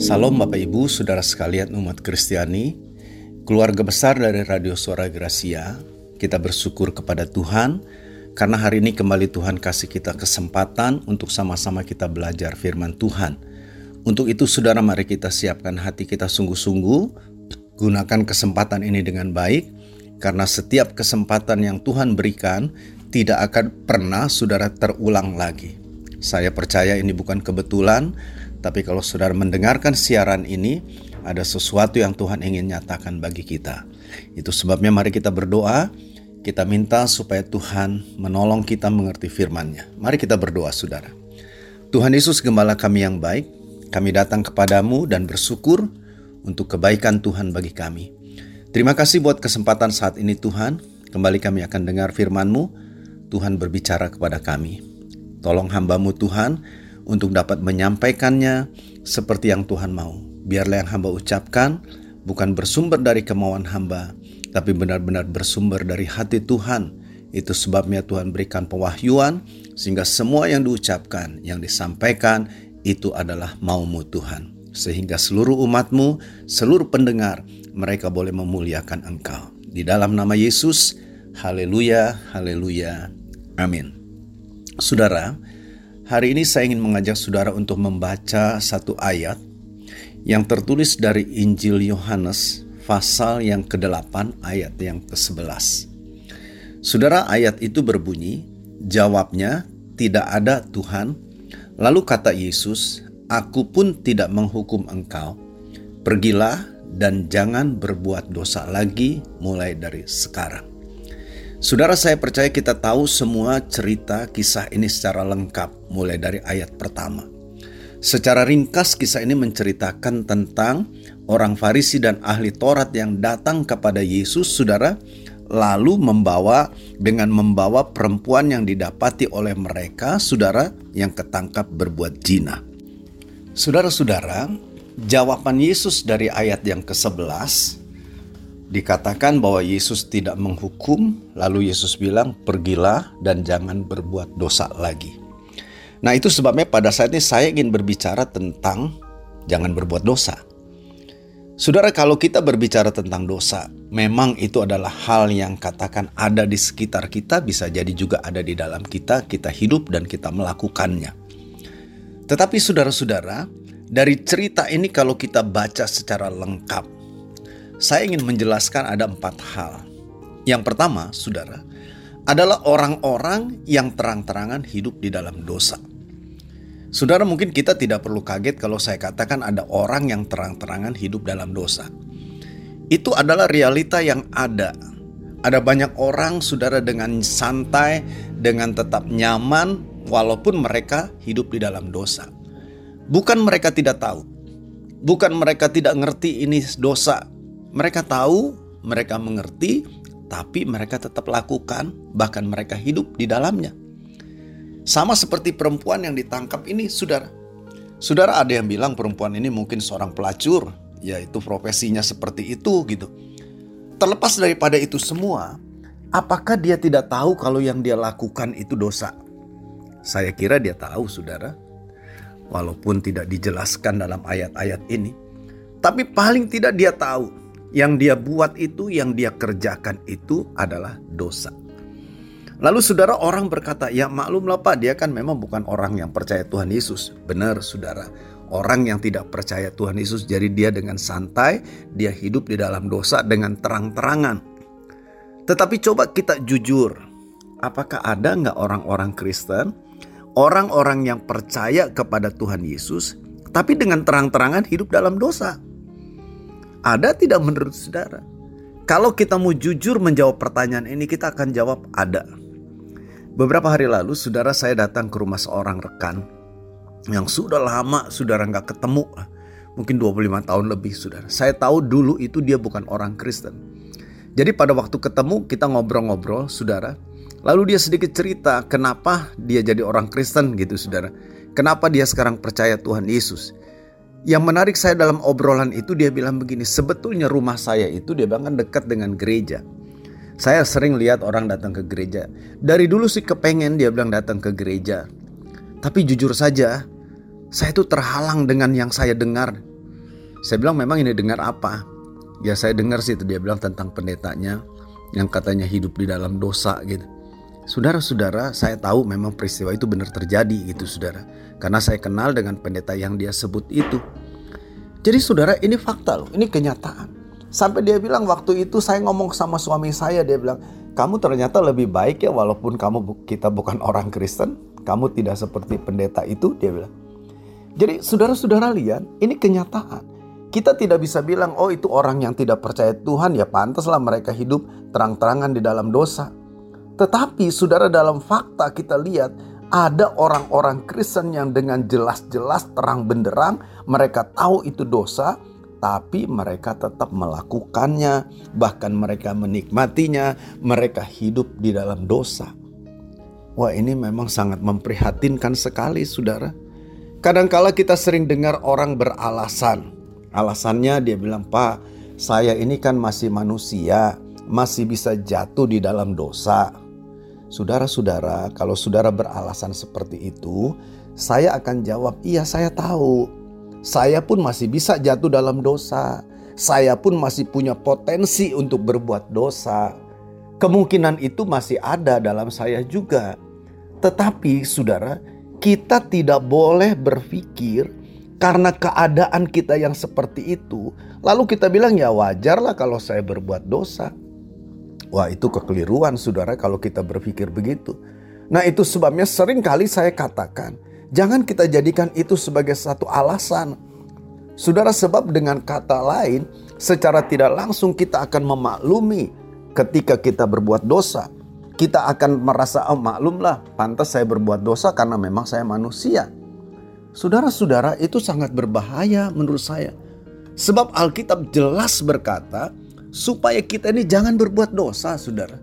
Salam Bapak Ibu, Saudara sekalian umat Kristiani, keluarga besar dari Radio Suara Gracia, kita bersyukur kepada Tuhan karena hari ini kembali Tuhan kasih kita kesempatan untuk sama-sama kita belajar firman Tuhan. Untuk itu saudara mari kita siapkan hati kita sungguh-sungguh, gunakan kesempatan ini dengan baik, karena setiap kesempatan yang Tuhan berikan tidak akan pernah saudara terulang lagi. Saya percaya ini bukan kebetulan, tapi kalau saudara mendengarkan siaran ini, ada sesuatu yang Tuhan ingin nyatakan bagi kita. Itu sebabnya mari kita berdoa, kita minta supaya Tuhan menolong kita mengerti firman-Nya. Mari kita berdoa saudara. Tuhan Yesus Gembala kami yang baik, kami datang kepadamu dan bersyukur untuk kebaikan Tuhan bagi kami. Terima kasih buat kesempatan saat ini Tuhan, kembali kami akan dengar firman-Mu, Tuhan berbicara kepada kami. Tolong hambamu Tuhan, untuk dapat menyampaikannya seperti yang Tuhan mau. Biarlah yang hamba ucapkan bukan bersumber dari kemauan hamba, tapi benar-benar bersumber dari hati Tuhan. Itu sebabnya Tuhan berikan pewahyuan sehingga semua yang diucapkan, yang disampaikan itu adalah maumu Tuhan. Sehingga seluruh umatmu, seluruh pendengar, mereka boleh memuliakan engkau. Di dalam nama Yesus, haleluya, haleluya, amin. Saudara, Hari ini saya ingin mengajak saudara untuk membaca satu ayat yang tertulis dari Injil Yohanes pasal yang ke-8 ayat yang ke-11. Saudara ayat itu berbunyi, jawabnya tidak ada Tuhan. Lalu kata Yesus, aku pun tidak menghukum engkau. Pergilah dan jangan berbuat dosa lagi mulai dari sekarang. Saudara saya percaya kita tahu semua cerita kisah ini secara lengkap mulai dari ayat pertama. Secara ringkas kisah ini menceritakan tentang orang Farisi dan ahli Taurat yang datang kepada Yesus saudara lalu membawa dengan membawa perempuan yang didapati oleh mereka saudara yang ketangkap berbuat zina. Saudara-saudara, jawaban Yesus dari ayat yang ke-11 dikatakan bahwa Yesus tidak menghukum, lalu Yesus bilang, "Pergilah dan jangan berbuat dosa lagi." Nah, itu sebabnya pada saat ini saya ingin berbicara tentang jangan berbuat dosa. Saudara, kalau kita berbicara tentang dosa, memang itu adalah hal yang katakan ada di sekitar kita, bisa jadi juga ada di dalam kita, kita hidup dan kita melakukannya. Tetapi saudara-saudara, dari cerita ini kalau kita baca secara lengkap, saya ingin menjelaskan ada empat hal. Yang pertama, saudara, adalah orang-orang yang terang-terangan hidup di dalam dosa. Saudara, mungkin kita tidak perlu kaget kalau saya katakan ada orang yang terang-terangan hidup dalam dosa. Itu adalah realita yang ada. Ada banyak orang, saudara, dengan santai, dengan tetap nyaman, walaupun mereka hidup di dalam dosa. Bukan mereka tidak tahu, bukan mereka tidak ngerti ini dosa, mereka tahu, mereka mengerti, tapi mereka tetap lakukan, bahkan mereka hidup di dalamnya. Sama seperti perempuan yang ditangkap ini, saudara. Saudara ada yang bilang perempuan ini mungkin seorang pelacur, yaitu profesinya seperti itu gitu. Terlepas daripada itu semua, apakah dia tidak tahu kalau yang dia lakukan itu dosa? Saya kira dia tahu, saudara. Walaupun tidak dijelaskan dalam ayat-ayat ini, tapi paling tidak dia tahu yang dia buat itu, yang dia kerjakan itu adalah dosa. Lalu saudara orang berkata, ya maklumlah pak dia kan memang bukan orang yang percaya Tuhan Yesus. Benar saudara, orang yang tidak percaya Tuhan Yesus jadi dia dengan santai, dia hidup di dalam dosa dengan terang-terangan. Tetapi coba kita jujur, apakah ada nggak orang-orang Kristen, orang-orang yang percaya kepada Tuhan Yesus, tapi dengan terang-terangan hidup dalam dosa? Ada tidak menurut saudara? Kalau kita mau jujur menjawab pertanyaan ini, kita akan jawab ada. Beberapa hari lalu, saudara saya datang ke rumah seorang rekan yang sudah lama saudara nggak ketemu, mungkin 25 tahun lebih saudara. Saya tahu dulu itu dia bukan orang Kristen. Jadi pada waktu ketemu kita ngobrol-ngobrol saudara. Lalu dia sedikit cerita kenapa dia jadi orang Kristen gitu saudara. Kenapa dia sekarang percaya Tuhan Yesus. Yang menarik saya dalam obrolan itu dia bilang begini, sebetulnya rumah saya itu dia bilang kan dekat dengan gereja. Saya sering lihat orang datang ke gereja. Dari dulu sih kepengen dia bilang datang ke gereja. Tapi jujur saja, saya itu terhalang dengan yang saya dengar. Saya bilang memang ini dengar apa? Ya saya dengar sih itu dia bilang tentang pendetanya yang katanya hidup di dalam dosa gitu. Saudara-saudara, saya tahu memang peristiwa itu benar terjadi gitu saudara. Karena saya kenal dengan pendeta yang dia sebut itu. Jadi saudara ini fakta loh, ini kenyataan. Sampai dia bilang waktu itu saya ngomong sama suami saya, dia bilang, kamu ternyata lebih baik ya walaupun kamu kita bukan orang Kristen, kamu tidak seperti pendeta itu, dia bilang. Jadi saudara-saudara lihat, ini kenyataan. Kita tidak bisa bilang, oh itu orang yang tidak percaya Tuhan, ya pantaslah mereka hidup terang-terangan di dalam dosa. Tetapi saudara dalam fakta kita lihat, ada orang-orang Kristen yang dengan jelas-jelas terang benderang mereka tahu itu dosa, tapi mereka tetap melakukannya, bahkan mereka menikmatinya, mereka hidup di dalam dosa. Wah, ini memang sangat memprihatinkan sekali, saudara. Kadangkala kita sering dengar orang beralasan, Alasannya dia bilang, "Pak, saya ini kan masih manusia, masih bisa jatuh di dalam dosa." Saudara-saudara, kalau saudara beralasan seperti itu, saya akan jawab, "Iya, saya tahu. Saya pun masih bisa jatuh dalam dosa. Saya pun masih punya potensi untuk berbuat dosa. Kemungkinan itu masih ada dalam saya juga." Tetapi, saudara, kita tidak boleh berpikir karena keadaan kita yang seperti itu, lalu kita bilang ya wajarlah kalau saya berbuat dosa. Wah itu kekeliruan saudara kalau kita berpikir begitu. Nah itu sebabnya sering kali saya katakan, jangan kita jadikan itu sebagai satu alasan. Saudara sebab dengan kata lain, secara tidak langsung kita akan memaklumi ketika kita berbuat dosa. Kita akan merasa, oh maklumlah, pantas saya berbuat dosa karena memang saya manusia. Saudara-saudara, itu sangat berbahaya menurut saya. Sebab Alkitab jelas berkata supaya kita ini jangan berbuat dosa, saudara.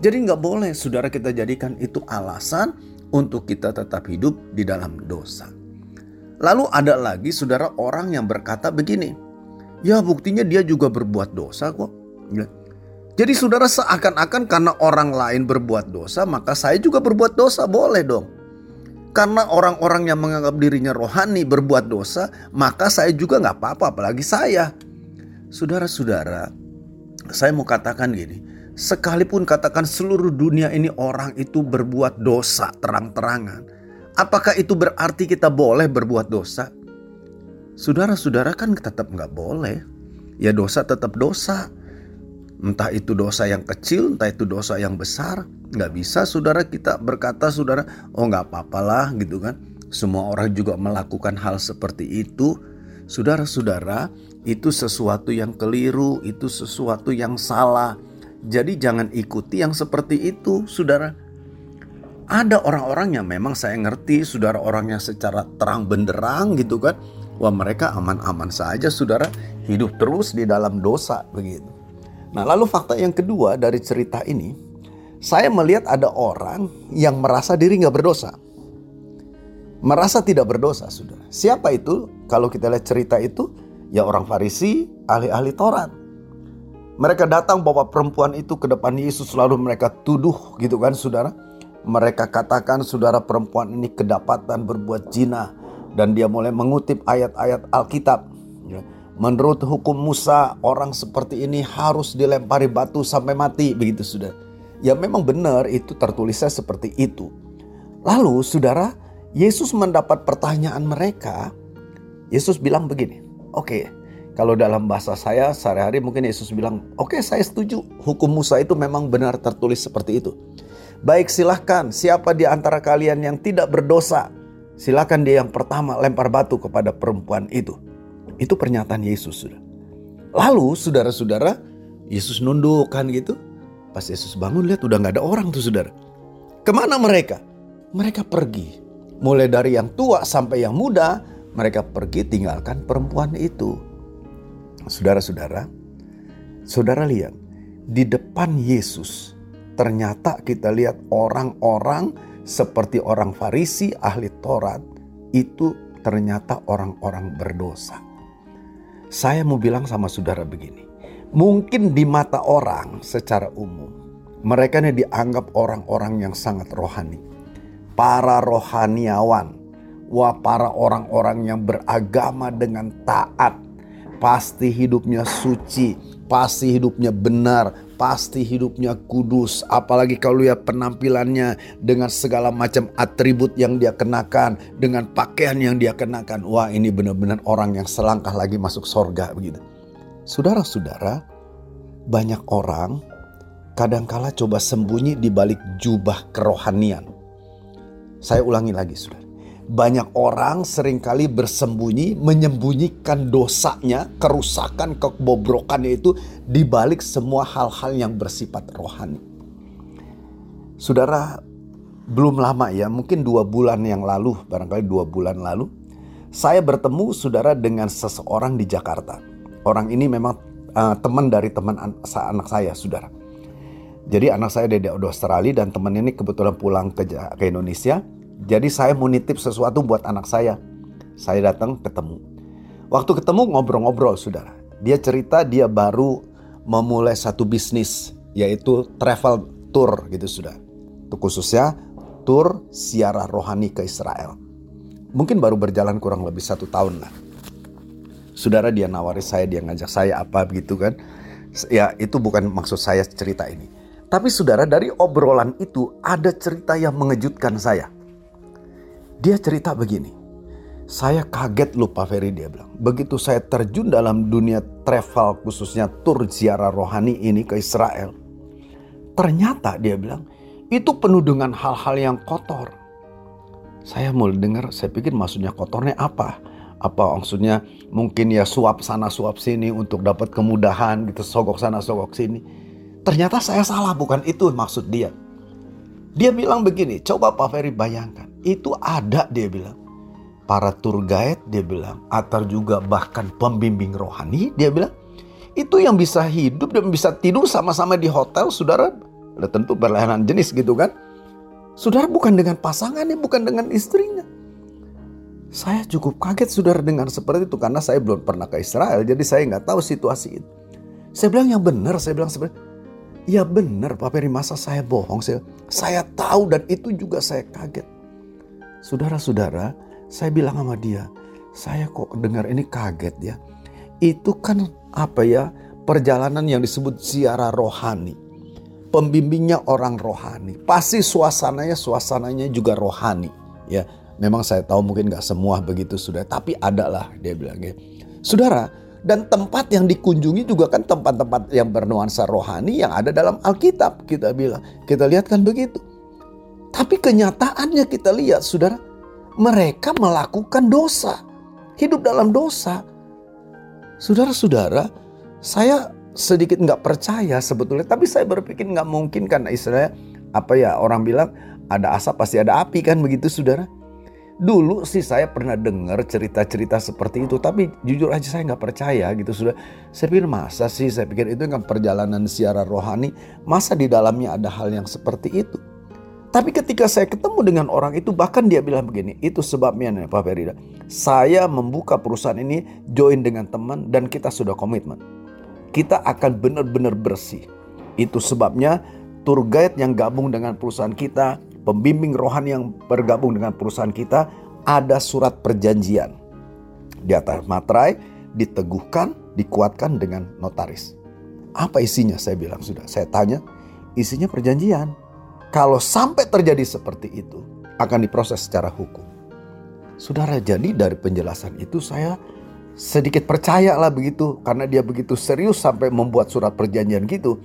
Jadi nggak boleh saudara kita jadikan itu alasan untuk kita tetap hidup di dalam dosa. Lalu ada lagi saudara orang yang berkata begini, ya buktinya dia juga berbuat dosa kok. Ya. Jadi saudara seakan-akan karena orang lain berbuat dosa maka saya juga berbuat dosa boleh dong. Karena orang-orang yang menganggap dirinya rohani berbuat dosa, maka saya juga nggak apa-apa, apalagi saya. Saudara-saudara, saya mau katakan gini, sekalipun katakan seluruh dunia ini orang itu berbuat dosa terang-terangan, apakah itu berarti kita boleh berbuat dosa? Saudara-saudara kan tetap nggak boleh. Ya dosa tetap dosa. Entah itu dosa yang kecil, entah itu dosa yang besar. Nggak bisa saudara kita berkata saudara, oh nggak apa-apalah gitu kan. Semua orang juga melakukan hal seperti itu. Saudara-saudara, itu sesuatu yang keliru, itu sesuatu yang salah. Jadi jangan ikuti yang seperti itu, saudara. Ada orang-orang yang memang saya ngerti, saudara orang yang secara terang benderang gitu kan. Wah mereka aman-aman saja saudara, hidup terus di dalam dosa begitu. Nah, lalu fakta yang kedua dari cerita ini, saya melihat ada orang yang merasa diri nggak berdosa. Merasa tidak berdosa, sudah. Siapa itu? Kalau kita lihat cerita itu, ya orang Farisi, ahli-ahli Taurat. Mereka datang bawa perempuan itu ke depan Yesus lalu mereka tuduh gitu kan saudara. Mereka katakan saudara perempuan ini kedapatan berbuat zina dan dia mulai mengutip ayat-ayat Alkitab. Ya. Menurut hukum Musa, orang seperti ini harus dilempari batu sampai mati, begitu sudah. Ya memang benar itu tertulisnya seperti itu. Lalu saudara, Yesus mendapat pertanyaan mereka. Yesus bilang begini, oke, okay, kalau dalam bahasa saya sehari-hari mungkin Yesus bilang, oke okay, saya setuju, hukum Musa itu memang benar tertulis seperti itu. Baik silahkan, siapa di antara kalian yang tidak berdosa, silahkan dia yang pertama lempar batu kepada perempuan itu. Itu pernyataan Yesus sudah. Lalu saudara-saudara, Yesus nunduk kan gitu. Pas Yesus bangun lihat udah nggak ada orang tuh saudara. Ke mana mereka? Mereka pergi. Mulai dari yang tua sampai yang muda, mereka pergi tinggalkan perempuan itu. Saudara-saudara, saudara lihat di depan Yesus ternyata kita lihat orang-orang seperti orang Farisi ahli Taurat itu ternyata orang-orang berdosa. Saya mau bilang sama saudara begini. Mungkin di mata orang secara umum, mereka ini dianggap orang-orang yang sangat rohani. Para rohaniawan, wah para orang-orang yang beragama dengan taat. pasti hidupnya suci, pasti hidupnya benar, pasti hidupnya kudus. Apalagi kalau lihat penampilannya dengan segala macam atribut yang dia kenakan, dengan pakaian yang dia kenakan. Wah ini benar-benar orang yang selangkah lagi masuk sorga begitu. Saudara-saudara, banyak orang kadangkala coba sembunyi di balik jubah kerohanian. Saya ulangi lagi saudara banyak orang sering kali bersembunyi, menyembunyikan dosanya, kerusakan, kebobrokannya itu di balik semua hal-hal yang bersifat rohani. Saudara, belum lama ya, mungkin dua bulan yang lalu, barangkali dua bulan lalu, saya bertemu saudara dengan seseorang di Jakarta. Orang ini memang uh, teman dari teman an anak saya, saudara. Jadi anak saya dari Australia dan teman ini kebetulan pulang ke, ke Indonesia jadi saya mau nitip sesuatu buat anak saya. Saya datang ketemu. Waktu ketemu ngobrol-ngobrol saudara. Dia cerita dia baru memulai satu bisnis yaitu travel tour gitu sudah. Itu khususnya tour siara rohani ke Israel. Mungkin baru berjalan kurang lebih satu tahun lah. Saudara dia nawari saya, dia ngajak saya apa begitu kan. Ya itu bukan maksud saya cerita ini. Tapi saudara dari obrolan itu ada cerita yang mengejutkan saya. Dia cerita begini. Saya kaget loh Pak Ferry dia bilang. Begitu saya terjun dalam dunia travel khususnya tur ziarah rohani ini ke Israel. Ternyata dia bilang itu penuh dengan hal-hal yang kotor. Saya mulai dengar, saya pikir maksudnya kotornya apa? Apa maksudnya mungkin ya suap sana suap sini untuk dapat kemudahan gitu sogok sana sogok sini. Ternyata saya salah bukan itu maksud dia. Dia bilang begini, coba Pak Ferry bayangkan itu ada dia bilang. Para tour guide dia bilang, atau juga bahkan pembimbing rohani dia bilang, itu yang bisa hidup dan bisa tidur sama-sama di hotel, saudara. Ada tentu berlainan jenis gitu kan. Saudara bukan dengan pasangannya, bukan dengan istrinya. Saya cukup kaget saudara dengan seperti itu karena saya belum pernah ke Israel, jadi saya nggak tahu situasi itu. Saya bilang yang benar, saya bilang sebenarnya, ya benar Pak Peri masa saya bohong, saya, saya tahu dan itu juga saya kaget. Saudara-saudara, saya bilang sama dia, saya kok dengar ini kaget ya. Itu kan apa ya, perjalanan yang disebut ziarah rohani. Pembimbingnya orang rohani. Pasti suasananya, suasananya juga rohani. Ya, memang saya tahu mungkin gak semua begitu sudah, tapi ada lah dia bilang ya. Saudara, dan tempat yang dikunjungi juga kan tempat-tempat yang bernuansa rohani yang ada dalam Alkitab kita bilang. Kita lihat kan begitu. Tapi kenyataannya kita lihat saudara, mereka melakukan dosa. Hidup dalam dosa. Saudara-saudara, saya sedikit nggak percaya sebetulnya. Tapi saya berpikir nggak mungkin karena istilahnya apa ya orang bilang ada asap pasti ada api kan begitu saudara. Dulu sih saya pernah dengar cerita-cerita seperti itu, tapi jujur aja saya nggak percaya gitu sudah. Saya pikir masa sih, saya pikir itu kan perjalanan siara rohani, masa di dalamnya ada hal yang seperti itu. Tapi ketika saya ketemu dengan orang itu bahkan dia bilang begini, itu sebabnya nih Pak Ferida. Saya membuka perusahaan ini join dengan teman dan kita sudah komitmen. Kita akan benar-benar bersih. Itu sebabnya tour guide yang gabung dengan perusahaan kita, pembimbing rohani yang bergabung dengan perusahaan kita, ada surat perjanjian. Di atas materai diteguhkan, dikuatkan dengan notaris. Apa isinya? Saya bilang sudah. Saya tanya, isinya perjanjian kalau sampai terjadi seperti itu, akan diproses secara hukum. Saudara, jadi dari penjelasan itu saya sedikit percaya lah begitu. Karena dia begitu serius sampai membuat surat perjanjian gitu.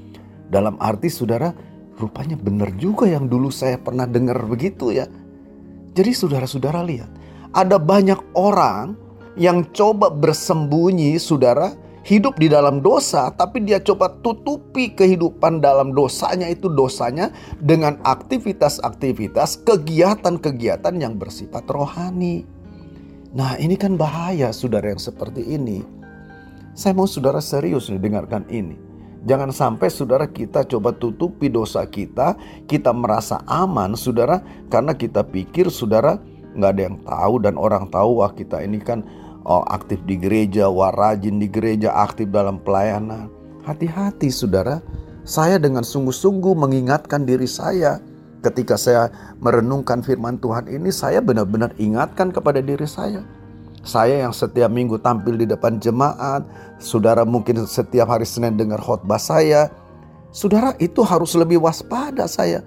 Dalam arti saudara, rupanya benar juga yang dulu saya pernah dengar begitu ya. Jadi saudara-saudara lihat, ada banyak orang yang coba bersembunyi saudara hidup di dalam dosa, tapi dia coba tutupi kehidupan dalam dosanya itu dosanya dengan aktivitas-aktivitas, kegiatan-kegiatan yang bersifat rohani. Nah, ini kan bahaya, saudara, yang seperti ini. Saya mau saudara serius nih dengarkan ini. Jangan sampai saudara kita coba tutupi dosa kita, kita merasa aman, saudara, karena kita pikir saudara nggak ada yang tahu dan orang tahu wah kita ini kan oh, aktif di gereja, wah rajin di gereja, aktif dalam pelayanan. Hati-hati saudara, saya dengan sungguh-sungguh mengingatkan diri saya ketika saya merenungkan firman Tuhan ini, saya benar-benar ingatkan kepada diri saya. Saya yang setiap minggu tampil di depan jemaat, saudara mungkin setiap hari Senin dengar khotbah saya. Saudara itu harus lebih waspada saya.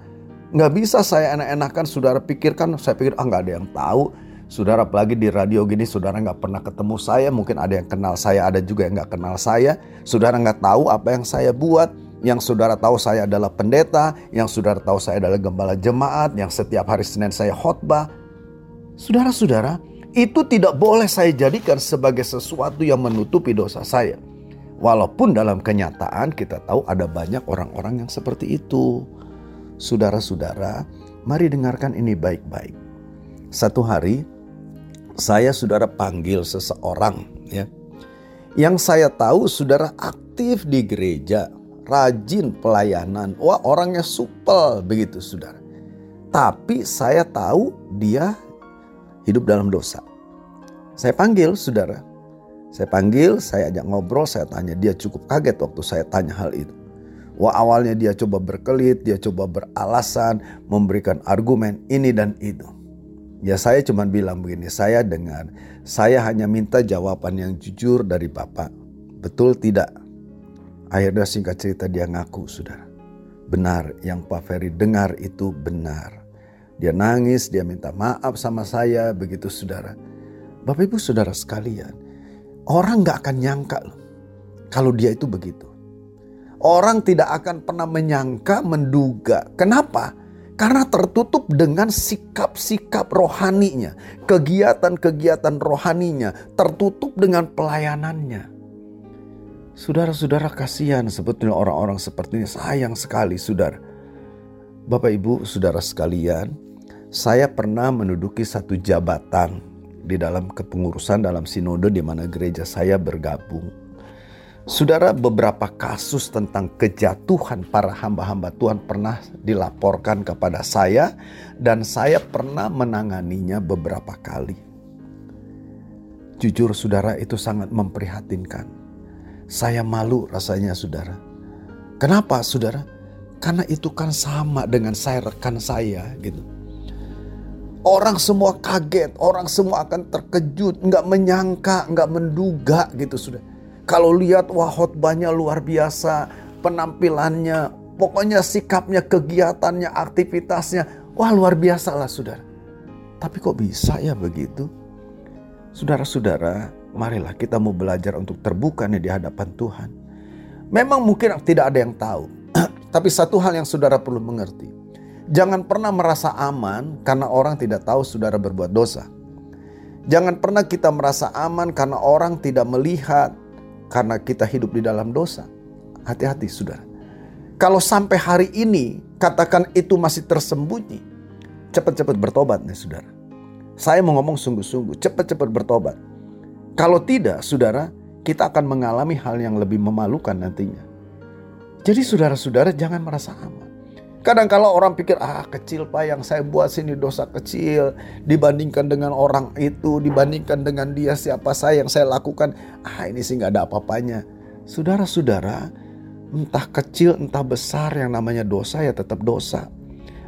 Nggak bisa saya enak-enakan saudara pikirkan, saya pikir ah nggak ada yang tahu. Saudara apalagi di radio gini saudara nggak pernah ketemu saya, mungkin ada yang kenal saya, ada juga yang nggak kenal saya. Saudara nggak tahu apa yang saya buat. Yang saudara tahu saya adalah pendeta, yang saudara tahu saya adalah gembala jemaat, yang setiap hari Senin saya khotbah. Saudara-saudara, itu tidak boleh saya jadikan sebagai sesuatu yang menutupi dosa saya. Walaupun dalam kenyataan kita tahu ada banyak orang-orang yang seperti itu. Saudara-saudara, mari dengarkan ini baik-baik. Satu hari saya saudara panggil seseorang ya. Yang saya tahu saudara aktif di gereja, rajin pelayanan. Wah, orangnya supel begitu saudara. Tapi saya tahu dia hidup dalam dosa. Saya panggil saudara. Saya panggil, saya ajak ngobrol, saya tanya. Dia cukup kaget waktu saya tanya hal itu. Wah awalnya dia coba berkelit, dia coba beralasan, memberikan argumen ini dan itu. Ya saya cuma bilang begini, saya dengar, saya hanya minta jawaban yang jujur dari Bapak. Betul tidak? Akhirnya singkat cerita dia ngaku, saudara. Benar, yang Pak Ferry dengar itu benar. Dia nangis, dia minta maaf sama saya, begitu saudara. Bapak ibu saudara sekalian, orang gak akan nyangka loh kalau dia itu begitu. Orang tidak akan pernah menyangka, menduga. Kenapa? Karena tertutup dengan sikap-sikap rohaninya, kegiatan-kegiatan rohaninya, tertutup dengan pelayanannya. Saudara-saudara kasihan sebetulnya orang-orang seperti ini sayang sekali saudara. Bapak Ibu, saudara sekalian, saya pernah menduduki satu jabatan di dalam kepengurusan dalam sinode di mana gereja saya bergabung. Saudara, beberapa kasus tentang kejatuhan para hamba-hamba Tuhan pernah dilaporkan kepada saya dan saya pernah menanganinya beberapa kali. Jujur saudara itu sangat memprihatinkan. Saya malu rasanya saudara. Kenapa saudara? Karena itu kan sama dengan saya rekan saya gitu. Orang semua kaget, orang semua akan terkejut, nggak menyangka, nggak menduga gitu sudah. Kalau lihat wah khotbahnya luar biasa, penampilannya, pokoknya sikapnya, kegiatannya, aktivitasnya, wah luar biasa lah saudara. Tapi kok bisa ya begitu? Saudara-saudara, marilah kita mau belajar untuk terbuka nih di hadapan Tuhan. Memang mungkin tidak ada yang tahu, tapi satu hal yang saudara perlu mengerti Jangan pernah merasa aman karena orang tidak tahu saudara berbuat dosa. Jangan pernah kita merasa aman karena orang tidak melihat karena kita hidup di dalam dosa. Hati-hati saudara. Kalau sampai hari ini katakan itu masih tersembunyi, cepat-cepat bertobat nih saudara. Saya mau ngomong sungguh-sungguh, cepat-cepat bertobat. Kalau tidak, saudara, kita akan mengalami hal yang lebih memalukan nantinya. Jadi saudara-saudara jangan merasa aman. Kadang kalau orang pikir, ah kecil pak yang saya buat sini dosa kecil. Dibandingkan dengan orang itu, dibandingkan dengan dia siapa saya yang saya lakukan. Ah ini sih gak ada apa-apanya. Saudara-saudara, entah kecil entah besar yang namanya dosa ya tetap dosa.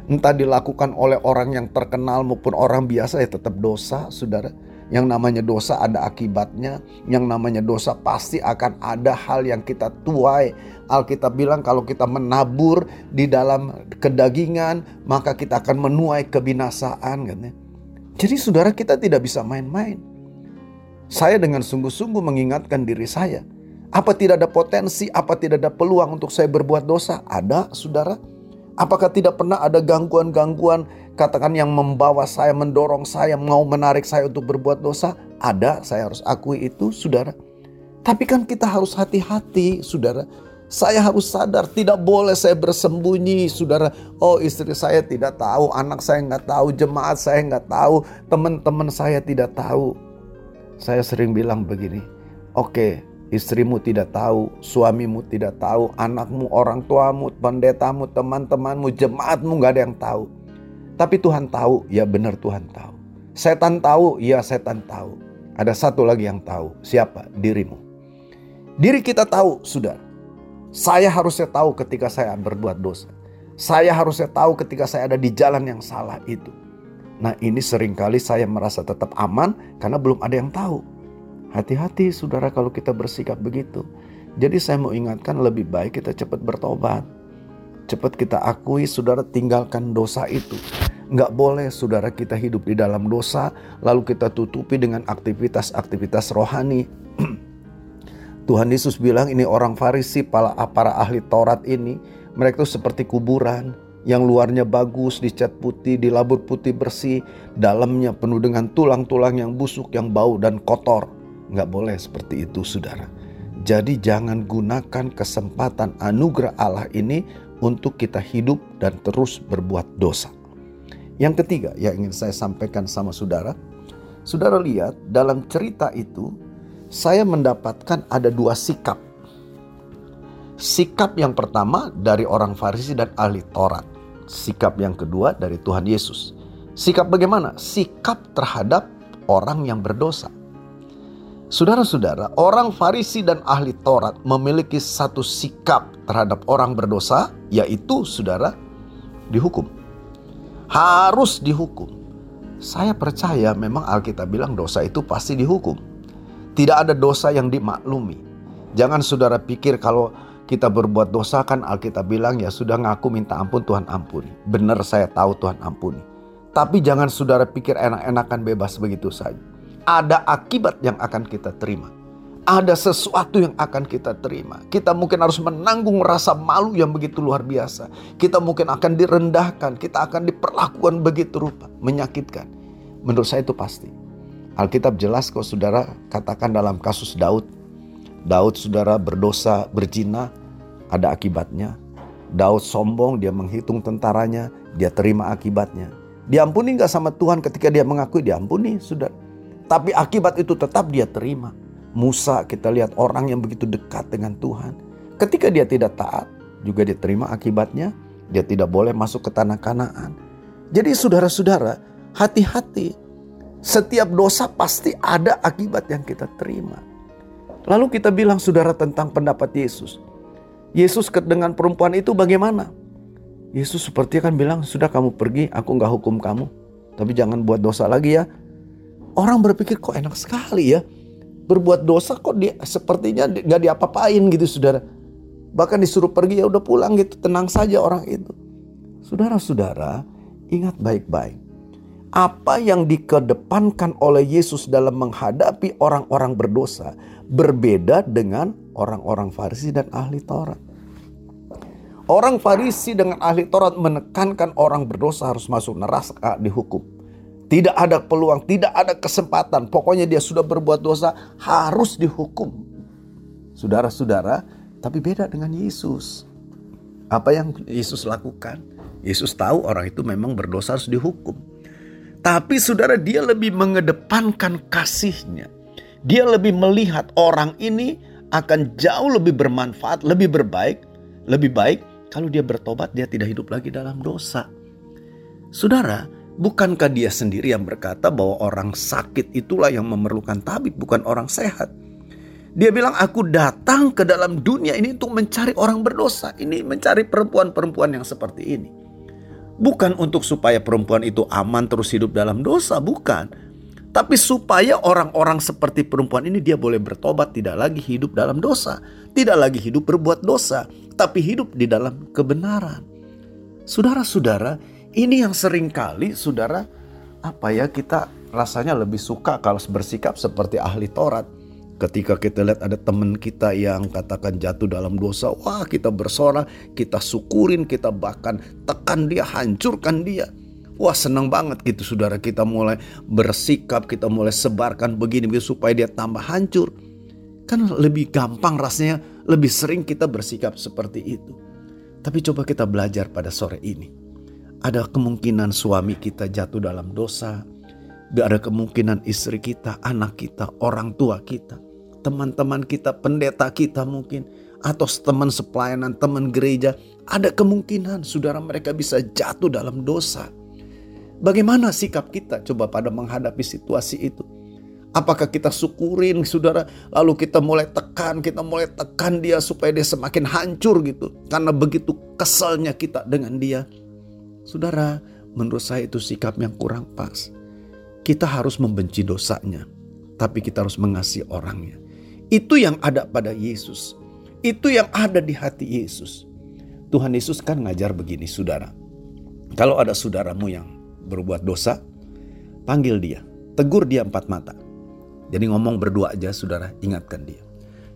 Entah dilakukan oleh orang yang terkenal maupun orang biasa ya tetap dosa saudara. Yang namanya dosa ada akibatnya, yang namanya dosa pasti akan ada hal yang kita tuai. Alkitab bilang kalau kita menabur di dalam kedagingan, maka kita akan menuai kebinasaan. Kan ya. Jadi saudara kita tidak bisa main-main. Saya dengan sungguh-sungguh mengingatkan diri saya. Apa tidak ada potensi, apa tidak ada peluang untuk saya berbuat dosa? Ada saudara. Apakah tidak pernah ada gangguan-gangguan katakan yang membawa saya, mendorong saya, mau menarik saya untuk berbuat dosa? Ada, saya harus akui itu, saudara. Tapi kan kita harus hati-hati, saudara. Saya harus sadar, tidak boleh saya bersembunyi, saudara. Oh istri saya tidak tahu, anak saya nggak tahu, jemaat saya nggak tahu, teman-teman saya tidak tahu. Saya sering bilang begini, oke, okay, Istrimu tidak tahu, suamimu tidak tahu, anakmu, orang tuamu, pendetamu, teman-temanmu, jemaatmu gak ada yang tahu. Tapi Tuhan tahu, ya benar Tuhan tahu. Setan tahu, ya setan tahu. Ada satu lagi yang tahu, siapa? Dirimu. Diri kita tahu, sudah. Saya harusnya tahu ketika saya berbuat dosa. Saya harusnya tahu ketika saya ada di jalan yang salah itu. Nah ini sering kali saya merasa tetap aman karena belum ada yang tahu. Hati-hati saudara kalau kita bersikap begitu. Jadi saya mau ingatkan lebih baik kita cepat bertobat. Cepat kita akui saudara tinggalkan dosa itu. Nggak boleh saudara kita hidup di dalam dosa lalu kita tutupi dengan aktivitas-aktivitas rohani. Tuhan Yesus bilang ini orang Farisi, para, para ahli Taurat ini, mereka itu seperti kuburan yang luarnya bagus, dicat putih, dilabur putih bersih, dalamnya penuh dengan tulang-tulang yang busuk, yang bau dan kotor. Nggak boleh seperti itu saudara. Jadi jangan gunakan kesempatan anugerah Allah ini untuk kita hidup dan terus berbuat dosa. Yang ketiga yang ingin saya sampaikan sama saudara, saudara lihat dalam cerita itu saya mendapatkan ada dua sikap. Sikap yang pertama dari orang Farisi dan ahli Taurat. Sikap yang kedua dari Tuhan Yesus. Sikap bagaimana? Sikap terhadap orang yang berdosa. Saudara-saudara, orang Farisi dan ahli Taurat memiliki satu sikap terhadap orang berdosa, yaitu saudara dihukum. Harus dihukum. Saya percaya memang Alkitab bilang dosa itu pasti dihukum. Tidak ada dosa yang dimaklumi. Jangan saudara pikir kalau kita berbuat dosa kan Alkitab bilang ya sudah ngaku minta ampun Tuhan ampuni. Benar saya tahu Tuhan ampuni. Tapi jangan saudara pikir enak-enakan bebas begitu saja. Ada akibat yang akan kita terima. Ada sesuatu yang akan kita terima. Kita mungkin harus menanggung rasa malu yang begitu luar biasa. Kita mungkin akan direndahkan. Kita akan diperlakukan begitu rupa. Menyakitkan. Menurut saya itu pasti. Alkitab jelas kok saudara katakan dalam kasus Daud. Daud saudara berdosa, berzina, ada akibatnya. Daud sombong, dia menghitung tentaranya, dia terima akibatnya. Diampuni nggak sama Tuhan ketika dia mengakui diampuni, sudah. Tapi akibat itu tetap dia terima. Musa kita lihat orang yang begitu dekat dengan Tuhan. Ketika dia tidak taat, juga dia terima akibatnya. Dia tidak boleh masuk ke tanah kanaan. Jadi saudara-saudara, hati-hati. Setiap dosa pasti ada akibat yang kita terima. Lalu kita bilang saudara tentang pendapat Yesus. Yesus dengan perempuan itu bagaimana? Yesus seperti kan bilang, sudah kamu pergi, aku nggak hukum kamu. Tapi jangan buat dosa lagi ya. Orang berpikir kok enak sekali ya. Berbuat dosa kok dia sepertinya nggak diapa-apain gitu saudara. Bahkan disuruh pergi ya udah pulang gitu, tenang saja orang itu. Saudara-saudara, ingat baik-baik. Apa yang dikedepankan oleh Yesus dalam menghadapi orang-orang berdosa berbeda dengan orang-orang Farisi dan ahli Taurat. Orang Farisi dengan ahli Taurat menekankan orang berdosa harus masuk neraka dihukum. Tidak ada peluang, tidak ada kesempatan. Pokoknya dia sudah berbuat dosa harus dihukum. Saudara-saudara, tapi beda dengan Yesus. Apa yang Yesus lakukan? Yesus tahu orang itu memang berdosa harus dihukum. Tapi saudara dia lebih mengedepankan kasihnya. Dia lebih melihat orang ini akan jauh lebih bermanfaat, lebih berbaik, lebih baik kalau dia bertobat, dia tidak hidup lagi dalam dosa. Saudara, bukankah dia sendiri yang berkata bahwa orang sakit itulah yang memerlukan tabib, bukan orang sehat? Dia bilang, "Aku datang ke dalam dunia ini untuk mencari orang berdosa, ini mencari perempuan-perempuan yang seperti ini." Bukan untuk supaya perempuan itu aman terus hidup dalam dosa, bukan tapi supaya orang-orang seperti perempuan ini dia boleh bertobat, tidak lagi hidup dalam dosa, tidak lagi hidup berbuat dosa, tapi hidup di dalam kebenaran. Saudara-saudara, ini yang sering kali saudara apa ya kita rasanya lebih suka kalau bersikap seperti ahli Taurat. Ketika kita lihat ada teman kita yang katakan jatuh dalam dosa, wah kita bersorak, kita syukurin, kita bahkan tekan dia, hancurkan dia. Wah senang banget gitu saudara kita mulai bersikap, kita mulai sebarkan begini supaya dia tambah hancur. Kan lebih gampang rasanya, lebih sering kita bersikap seperti itu. Tapi coba kita belajar pada sore ini. Ada kemungkinan suami kita jatuh dalam dosa. Ada kemungkinan istri kita, anak kita, orang tua kita. Teman-teman kita, pendeta kita mungkin. Atau teman sepelayanan, teman gereja. Ada kemungkinan saudara mereka bisa jatuh dalam dosa Bagaimana sikap kita coba pada menghadapi situasi itu? Apakah kita syukurin saudara lalu kita mulai tekan, kita mulai tekan dia supaya dia semakin hancur gitu. Karena begitu keselnya kita dengan dia. Saudara, menurut saya itu sikap yang kurang pas. Kita harus membenci dosanya, tapi kita harus mengasihi orangnya. Itu yang ada pada Yesus. Itu yang ada di hati Yesus. Tuhan Yesus kan ngajar begini, saudara. Kalau ada saudaramu yang berbuat dosa, panggil dia, tegur dia empat mata. Jadi ngomong berdua aja, saudara, ingatkan dia.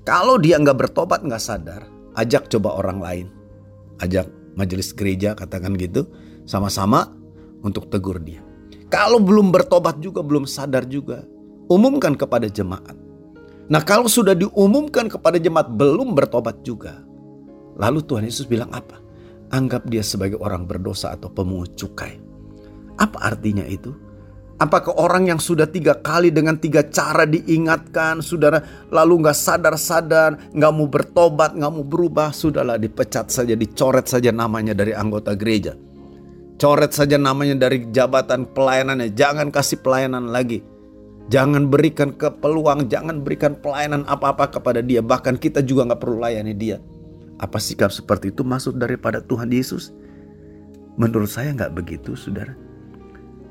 Kalau dia nggak bertobat, nggak sadar, ajak coba orang lain. Ajak majelis gereja, katakan gitu, sama-sama untuk tegur dia. Kalau belum bertobat juga, belum sadar juga, umumkan kepada jemaat. Nah kalau sudah diumumkan kepada jemaat belum bertobat juga, lalu Tuhan Yesus bilang apa? Anggap dia sebagai orang berdosa atau pemungut cukai. Apa artinya itu? Apakah orang yang sudah tiga kali dengan tiga cara diingatkan, saudara, lalu nggak sadar-sadar, nggak mau bertobat, nggak mau berubah, sudahlah dipecat saja, dicoret saja namanya dari anggota gereja. Coret saja namanya dari jabatan pelayanannya. Jangan kasih pelayanan lagi. Jangan berikan ke peluang, jangan berikan pelayanan apa-apa kepada dia. Bahkan kita juga nggak perlu layani dia. Apa sikap seperti itu masuk daripada Tuhan Yesus? Menurut saya nggak begitu, saudara.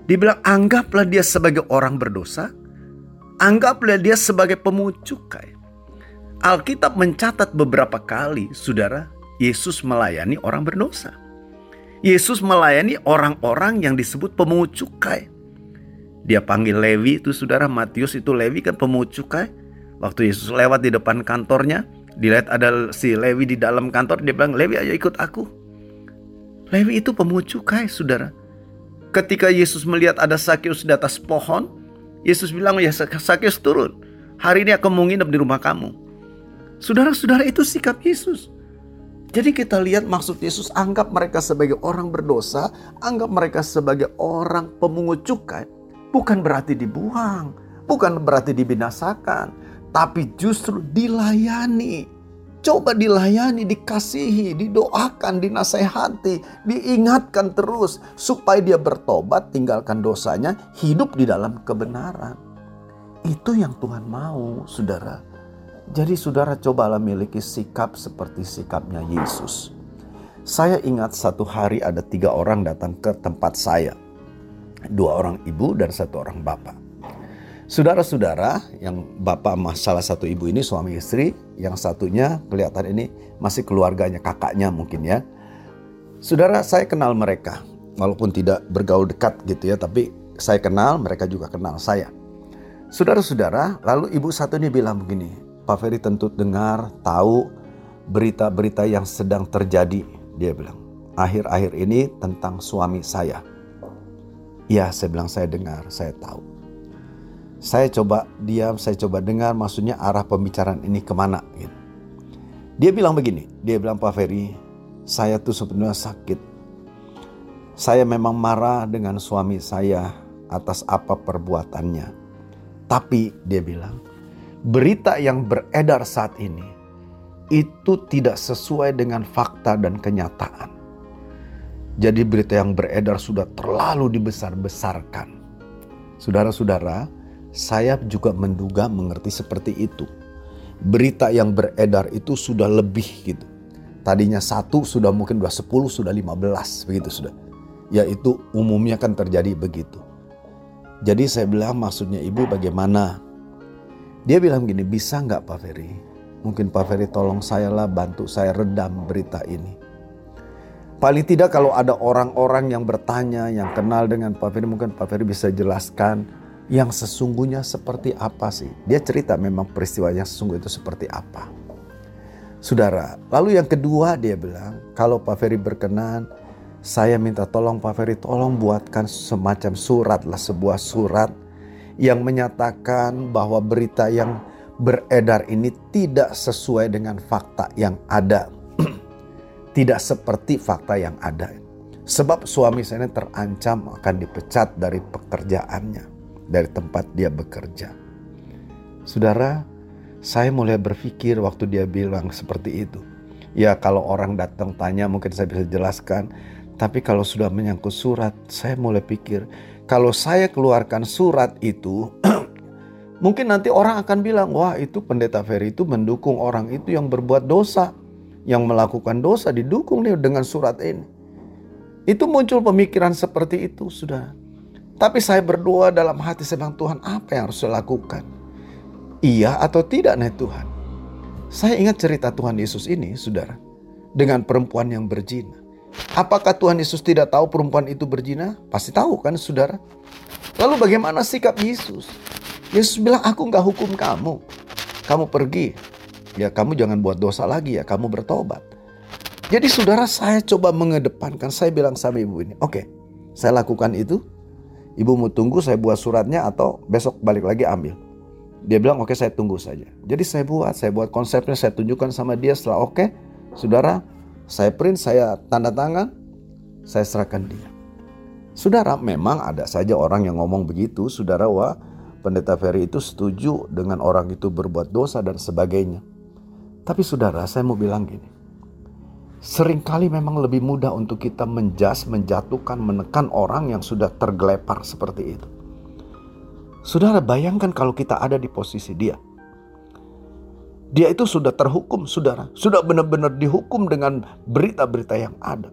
Dibilang anggaplah dia sebagai orang berdosa, anggaplah dia sebagai pemungut cukai. Alkitab mencatat beberapa kali, saudara, Yesus melayani orang berdosa. Yesus melayani orang-orang yang disebut pemungut cukai. Dia panggil Lewi itu saudara Matius itu Lewi kan pemungut cukai. Waktu Yesus lewat di depan kantornya, dilihat ada si Lewi di dalam kantor, dia bilang, "Lewi ayo ikut aku." Lewi itu pemungut cukai, saudara. Ketika Yesus melihat ada Sakeus di atas pohon, Yesus bilang, "Ya Sakeus turun. Hari ini aku mau nginep di rumah kamu." Saudara-saudara itu sikap Yesus. Jadi kita lihat maksud Yesus anggap mereka sebagai orang berdosa, anggap mereka sebagai orang pemungut cukai. Bukan berarti dibuang, bukan berarti dibinasakan, tapi justru dilayani. Coba dilayani, dikasihi, didoakan, dinasehati, diingatkan terus supaya dia bertobat, tinggalkan dosanya, hidup di dalam kebenaran. Itu yang Tuhan mau, saudara. Jadi saudara cobalah miliki sikap seperti sikapnya Yesus. Saya ingat satu hari ada tiga orang datang ke tempat saya. Dua orang ibu dan satu orang bapak. Saudara-saudara yang bapak salah satu ibu ini suami istri. Yang satunya kelihatan ini masih keluarganya kakaknya mungkin ya. Saudara saya kenal mereka. Walaupun tidak bergaul dekat gitu ya. Tapi saya kenal mereka juga kenal saya. Saudara-saudara lalu ibu satu ini bilang begini. Pak Ferry tentu dengar, tahu berita-berita yang sedang terjadi. Dia bilang, akhir-akhir ini tentang suami saya. Ya, saya bilang saya dengar, saya tahu. Saya coba diam, saya coba dengar maksudnya arah pembicaraan ini ke mana. Gitu. Dia bilang begini, dia bilang Pak Ferry, saya tuh sebenarnya sakit. Saya memang marah dengan suami saya atas apa perbuatannya. Tapi dia bilang, berita yang beredar saat ini itu tidak sesuai dengan fakta dan kenyataan. Jadi berita yang beredar sudah terlalu dibesar-besarkan. Saudara-saudara, saya juga menduga mengerti seperti itu. Berita yang beredar itu sudah lebih gitu. Tadinya satu sudah mungkin sudah sepuluh, sudah lima belas begitu sudah. Yaitu umumnya kan terjadi begitu. Jadi saya bilang maksudnya ibu bagaimana dia bilang gini, bisa nggak Pak Ferry? Mungkin Pak Ferry tolong saya lah, bantu saya redam berita ini. Paling tidak kalau ada orang-orang yang bertanya, yang kenal dengan Pak Ferry, mungkin Pak Ferry bisa jelaskan yang sesungguhnya seperti apa sih. Dia cerita memang peristiwanya sesungguh itu seperti apa. Saudara, lalu yang kedua dia bilang, kalau Pak Ferry berkenan, saya minta tolong Pak Ferry, tolong buatkan semacam surat lah, sebuah surat yang menyatakan bahwa berita yang beredar ini tidak sesuai dengan fakta yang ada. tidak seperti fakta yang ada. Sebab suami saya ini terancam akan dipecat dari pekerjaannya, dari tempat dia bekerja. Saudara, saya mulai berpikir waktu dia bilang seperti itu. Ya kalau orang datang tanya mungkin saya bisa jelaskan. Tapi kalau sudah menyangkut surat, saya mulai pikir kalau saya keluarkan surat itu, mungkin nanti orang akan bilang, wah itu pendeta Ferry itu mendukung orang itu yang berbuat dosa. Yang melakukan dosa didukung nih dengan surat ini. Itu muncul pemikiran seperti itu, sudah. Tapi saya berdoa dalam hati saya Tuhan apa yang harus saya lakukan? Iya atau tidak nih Tuhan? Saya ingat cerita Tuhan Yesus ini, saudara. Dengan perempuan yang berzina. Apakah Tuhan Yesus tidak tahu perempuan itu berzina? Pasti tahu kan saudara. Lalu bagaimana sikap Yesus? Yesus bilang, aku nggak hukum kamu. Kamu pergi. Ya kamu jangan buat dosa lagi ya, kamu bertobat. Jadi saudara saya coba mengedepankan, saya bilang sama ibu ini, oke okay, saya lakukan itu. Ibu mau tunggu saya buat suratnya atau besok balik lagi ambil. Dia bilang oke okay, saya tunggu saja. Jadi saya buat, saya buat konsepnya, saya tunjukkan sama dia setelah oke. Okay, saudara, saya print, saya tanda tangan, saya serahkan dia. Saudara, memang ada saja orang yang ngomong begitu, saudara, wah pendeta Ferry itu setuju dengan orang itu berbuat dosa dan sebagainya. Tapi saudara, saya mau bilang gini. Seringkali memang lebih mudah untuk kita menjas, menjatuhkan, menekan orang yang sudah tergelepar seperti itu. Saudara bayangkan kalau kita ada di posisi dia. Dia itu sudah terhukum, saudara. Sudah benar-benar dihukum dengan berita-berita yang ada.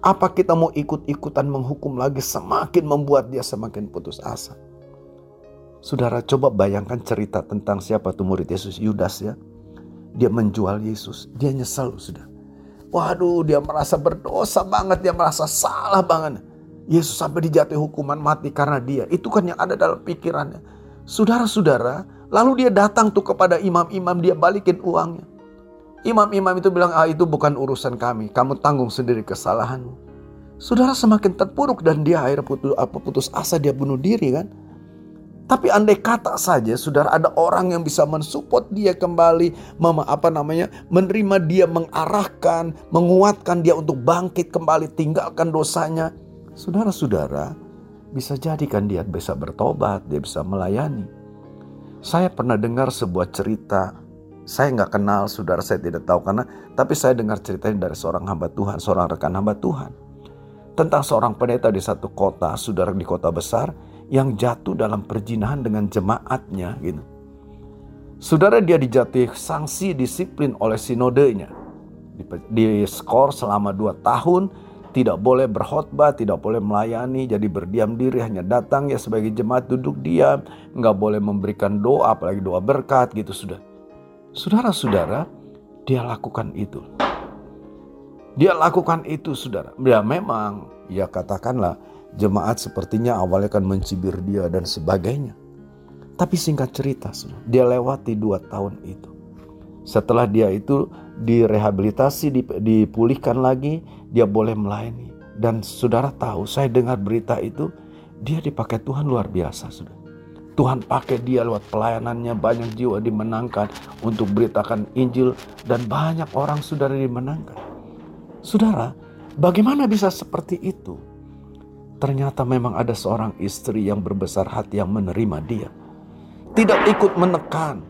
Apa kita mau ikut-ikutan menghukum lagi semakin membuat dia semakin putus asa. Saudara coba bayangkan cerita tentang siapa tuh murid Yesus, Yudas ya. Dia menjual Yesus, dia nyesal sudah. Waduh dia merasa berdosa banget, dia merasa salah banget. Yesus sampai dijatuhi hukuman mati karena dia. Itu kan yang ada dalam pikirannya. Saudara-saudara, Lalu dia datang tuh kepada imam-imam, dia balikin uangnya. Imam-imam itu bilang, ah itu bukan urusan kami, kamu tanggung sendiri kesalahanmu. Saudara semakin terpuruk dan dia akhirnya putus, putus asa dia bunuh diri kan. Tapi andai kata saja saudara ada orang yang bisa mensupport dia kembali, mama apa namanya, menerima dia, mengarahkan, menguatkan dia untuk bangkit kembali, tinggalkan dosanya. Saudara-saudara, bisa jadikan dia bisa bertobat, dia bisa melayani. Saya pernah dengar sebuah cerita. Saya nggak kenal, saudara saya tidak tahu karena, tapi saya dengar ceritanya dari seorang hamba Tuhan, seorang rekan hamba Tuhan. Tentang seorang pendeta di satu kota, saudara di kota besar, yang jatuh dalam perjinahan dengan jemaatnya gitu. Saudara dia dijatuhi sanksi disiplin oleh sinodenya. Di, di skor selama dua tahun tidak boleh berkhotbah, tidak boleh melayani, jadi berdiam diri hanya datang ya sebagai jemaat duduk diam, nggak boleh memberikan doa, apalagi doa berkat gitu sudah. Saudara-saudara, dia lakukan itu. Dia lakukan itu saudara. Ya memang, ya katakanlah jemaat sepertinya awalnya kan mencibir dia dan sebagainya. Tapi singkat cerita, dia lewati dua tahun itu. Setelah dia itu direhabilitasi, dipulihkan lagi, dia boleh melayani. Dan saudara tahu, saya dengar berita itu, dia dipakai Tuhan luar biasa, sudah. Tuhan pakai dia lewat pelayanannya, banyak jiwa dimenangkan untuk beritakan Injil dan banyak orang saudara dimenangkan. Saudara, bagaimana bisa seperti itu? Ternyata memang ada seorang istri yang berbesar hati yang menerima dia. Tidak ikut menekan,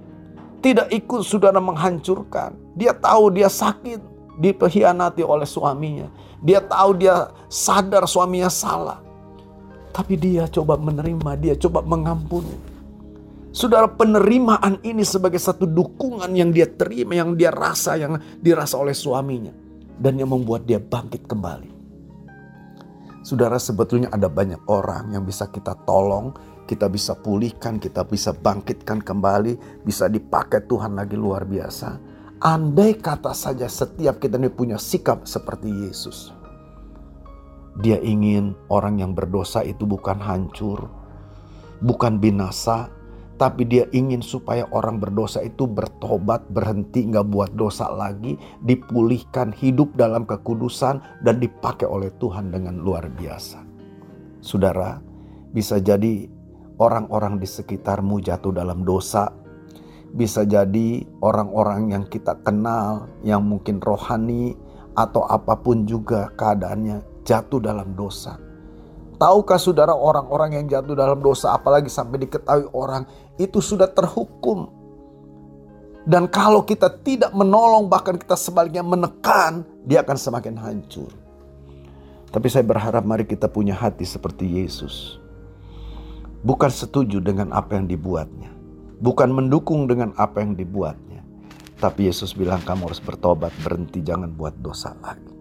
tidak ikut saudara menghancurkan. Dia tahu dia sakit, dipehianati oleh suaminya. Dia tahu dia sadar suaminya salah. Tapi dia coba menerima, dia coba mengampuni. Saudara penerimaan ini sebagai satu dukungan yang dia terima, yang dia rasa, yang dirasa oleh suaminya. Dan yang membuat dia bangkit kembali. Saudara sebetulnya ada banyak orang yang bisa kita tolong kita bisa pulihkan, kita bisa bangkitkan kembali, bisa dipakai Tuhan lagi luar biasa. Andai kata saja setiap kita ini punya sikap seperti Yesus. Dia ingin orang yang berdosa itu bukan hancur, bukan binasa, tapi dia ingin supaya orang berdosa itu bertobat, berhenti, nggak buat dosa lagi, dipulihkan, hidup dalam kekudusan, dan dipakai oleh Tuhan dengan luar biasa. Saudara, bisa jadi orang-orang di sekitarmu jatuh dalam dosa. Bisa jadi orang-orang yang kita kenal, yang mungkin rohani atau apa pun juga keadaannya jatuh dalam dosa. Tahukah saudara orang-orang yang jatuh dalam dosa apalagi sampai diketahui orang itu sudah terhukum. Dan kalau kita tidak menolong bahkan kita sebaliknya menekan dia akan semakin hancur. Tapi saya berharap mari kita punya hati seperti Yesus bukan setuju dengan apa yang dibuatnya, bukan mendukung dengan apa yang dibuatnya. Tapi Yesus bilang kamu harus bertobat, berhenti, jangan buat dosa lagi.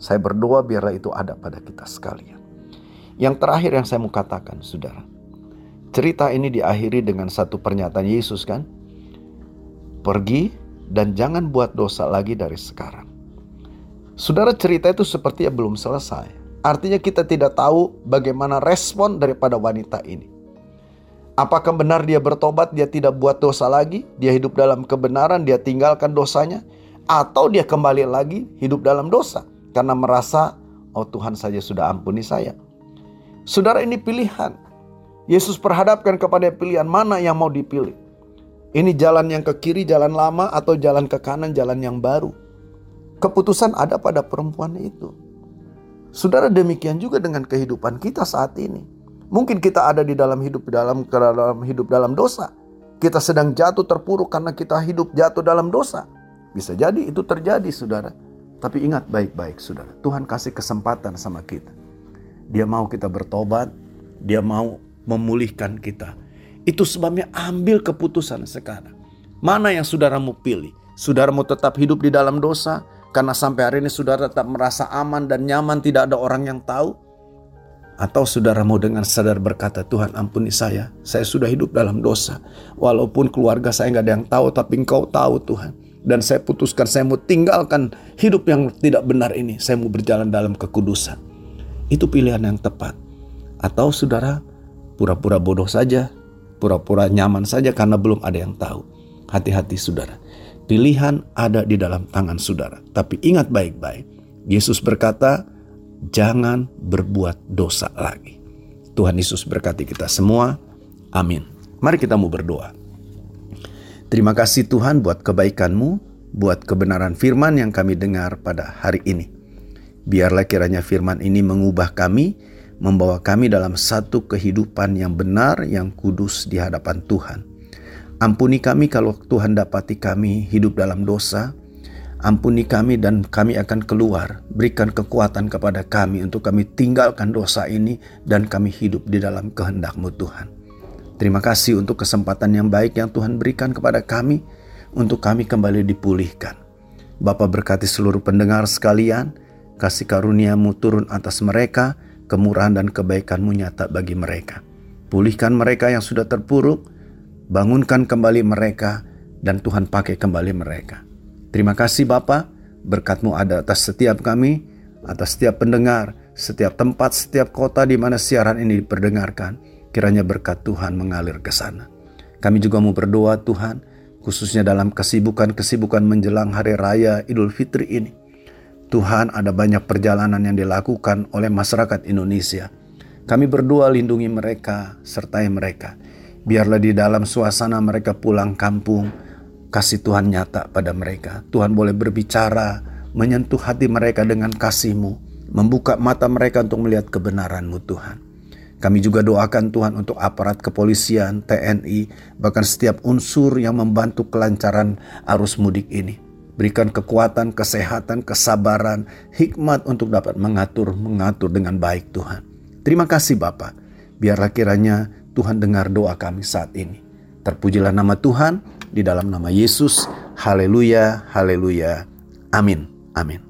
Saya berdoa biarlah itu ada pada kita sekalian. Yang terakhir yang saya mau katakan, saudara. Cerita ini diakhiri dengan satu pernyataan Yesus kan. Pergi dan jangan buat dosa lagi dari sekarang. Saudara cerita itu sepertinya belum selesai. Artinya kita tidak tahu bagaimana respon daripada wanita ini. Apakah benar dia bertobat, dia tidak buat dosa lagi, dia hidup dalam kebenaran, dia tinggalkan dosanya, atau dia kembali lagi hidup dalam dosa karena merasa, oh Tuhan saja sudah ampuni saya. Saudara ini pilihan. Yesus perhadapkan kepada pilihan mana yang mau dipilih. Ini jalan yang ke kiri, jalan lama, atau jalan ke kanan, jalan yang baru. Keputusan ada pada perempuan itu. Saudara demikian juga dengan kehidupan kita saat ini. Mungkin kita ada di dalam hidup dalam dalam hidup dalam dosa. Kita sedang jatuh terpuruk karena kita hidup jatuh dalam dosa. Bisa jadi itu terjadi, Saudara. Tapi ingat baik-baik saudara, Tuhan kasih kesempatan sama kita. Dia mau kita bertobat, dia mau memulihkan kita. Itu sebabnya ambil keputusan sekarang. Mana yang saudara mau pilih? Saudara mau tetap hidup di dalam dosa karena sampai hari ini saudara tetap merasa aman dan nyaman tidak ada orang yang tahu? Atau saudara mau dengan sadar berkata, Tuhan ampuni saya, saya sudah hidup dalam dosa. Walaupun keluarga saya nggak ada yang tahu, tapi engkau tahu Tuhan dan saya putuskan saya mau tinggalkan hidup yang tidak benar ini. Saya mau berjalan dalam kekudusan. Itu pilihan yang tepat. Atau saudara pura-pura bodoh saja, pura-pura nyaman saja karena belum ada yang tahu. Hati-hati saudara. Pilihan ada di dalam tangan saudara. Tapi ingat baik-baik. Yesus berkata, jangan berbuat dosa lagi. Tuhan Yesus berkati kita semua. Amin. Mari kita mau berdoa. Terima kasih Tuhan buat kebaikan-Mu, buat kebenaran firman yang kami dengar pada hari ini. Biarlah kiranya firman ini mengubah kami, membawa kami dalam satu kehidupan yang benar, yang kudus di hadapan Tuhan. Ampuni kami kalau Tuhan dapati kami hidup dalam dosa. Ampuni kami dan kami akan keluar. Berikan kekuatan kepada kami untuk kami tinggalkan dosa ini dan kami hidup di dalam kehendak-Mu Tuhan. Terima kasih untuk kesempatan yang baik yang Tuhan berikan kepada kami untuk kami kembali dipulihkan. Bapak berkati seluruh pendengar sekalian, kasih karuniamu turun atas mereka, kemurahan dan kebaikanmu nyata bagi mereka. Pulihkan mereka yang sudah terpuruk, bangunkan kembali mereka, dan Tuhan pakai kembali mereka. Terima kasih Bapak, berkatmu ada atas setiap kami, atas setiap pendengar, setiap tempat, setiap kota di mana siaran ini diperdengarkan. Kiranya berkat Tuhan mengalir ke sana. Kami juga mau berdoa Tuhan, khususnya dalam kesibukan-kesibukan menjelang hari raya Idul Fitri ini. Tuhan ada banyak perjalanan yang dilakukan oleh masyarakat Indonesia. Kami berdoa lindungi mereka, sertai mereka. Biarlah di dalam suasana mereka pulang kampung, kasih Tuhan nyata pada mereka. Tuhan boleh berbicara, menyentuh hati mereka dengan kasih-Mu, membuka mata mereka untuk melihat kebenaran-Mu Tuhan. Kami juga doakan Tuhan untuk aparat kepolisian, TNI, bahkan setiap unsur yang membantu kelancaran arus mudik ini. Berikan kekuatan, kesehatan, kesabaran, hikmat untuk dapat mengatur, mengatur dengan baik Tuhan. Terima kasih Bapak. Biarlah kiranya Tuhan dengar doa kami saat ini. Terpujilah nama Tuhan di dalam nama Yesus. Haleluya, haleluya. Amin. Amin.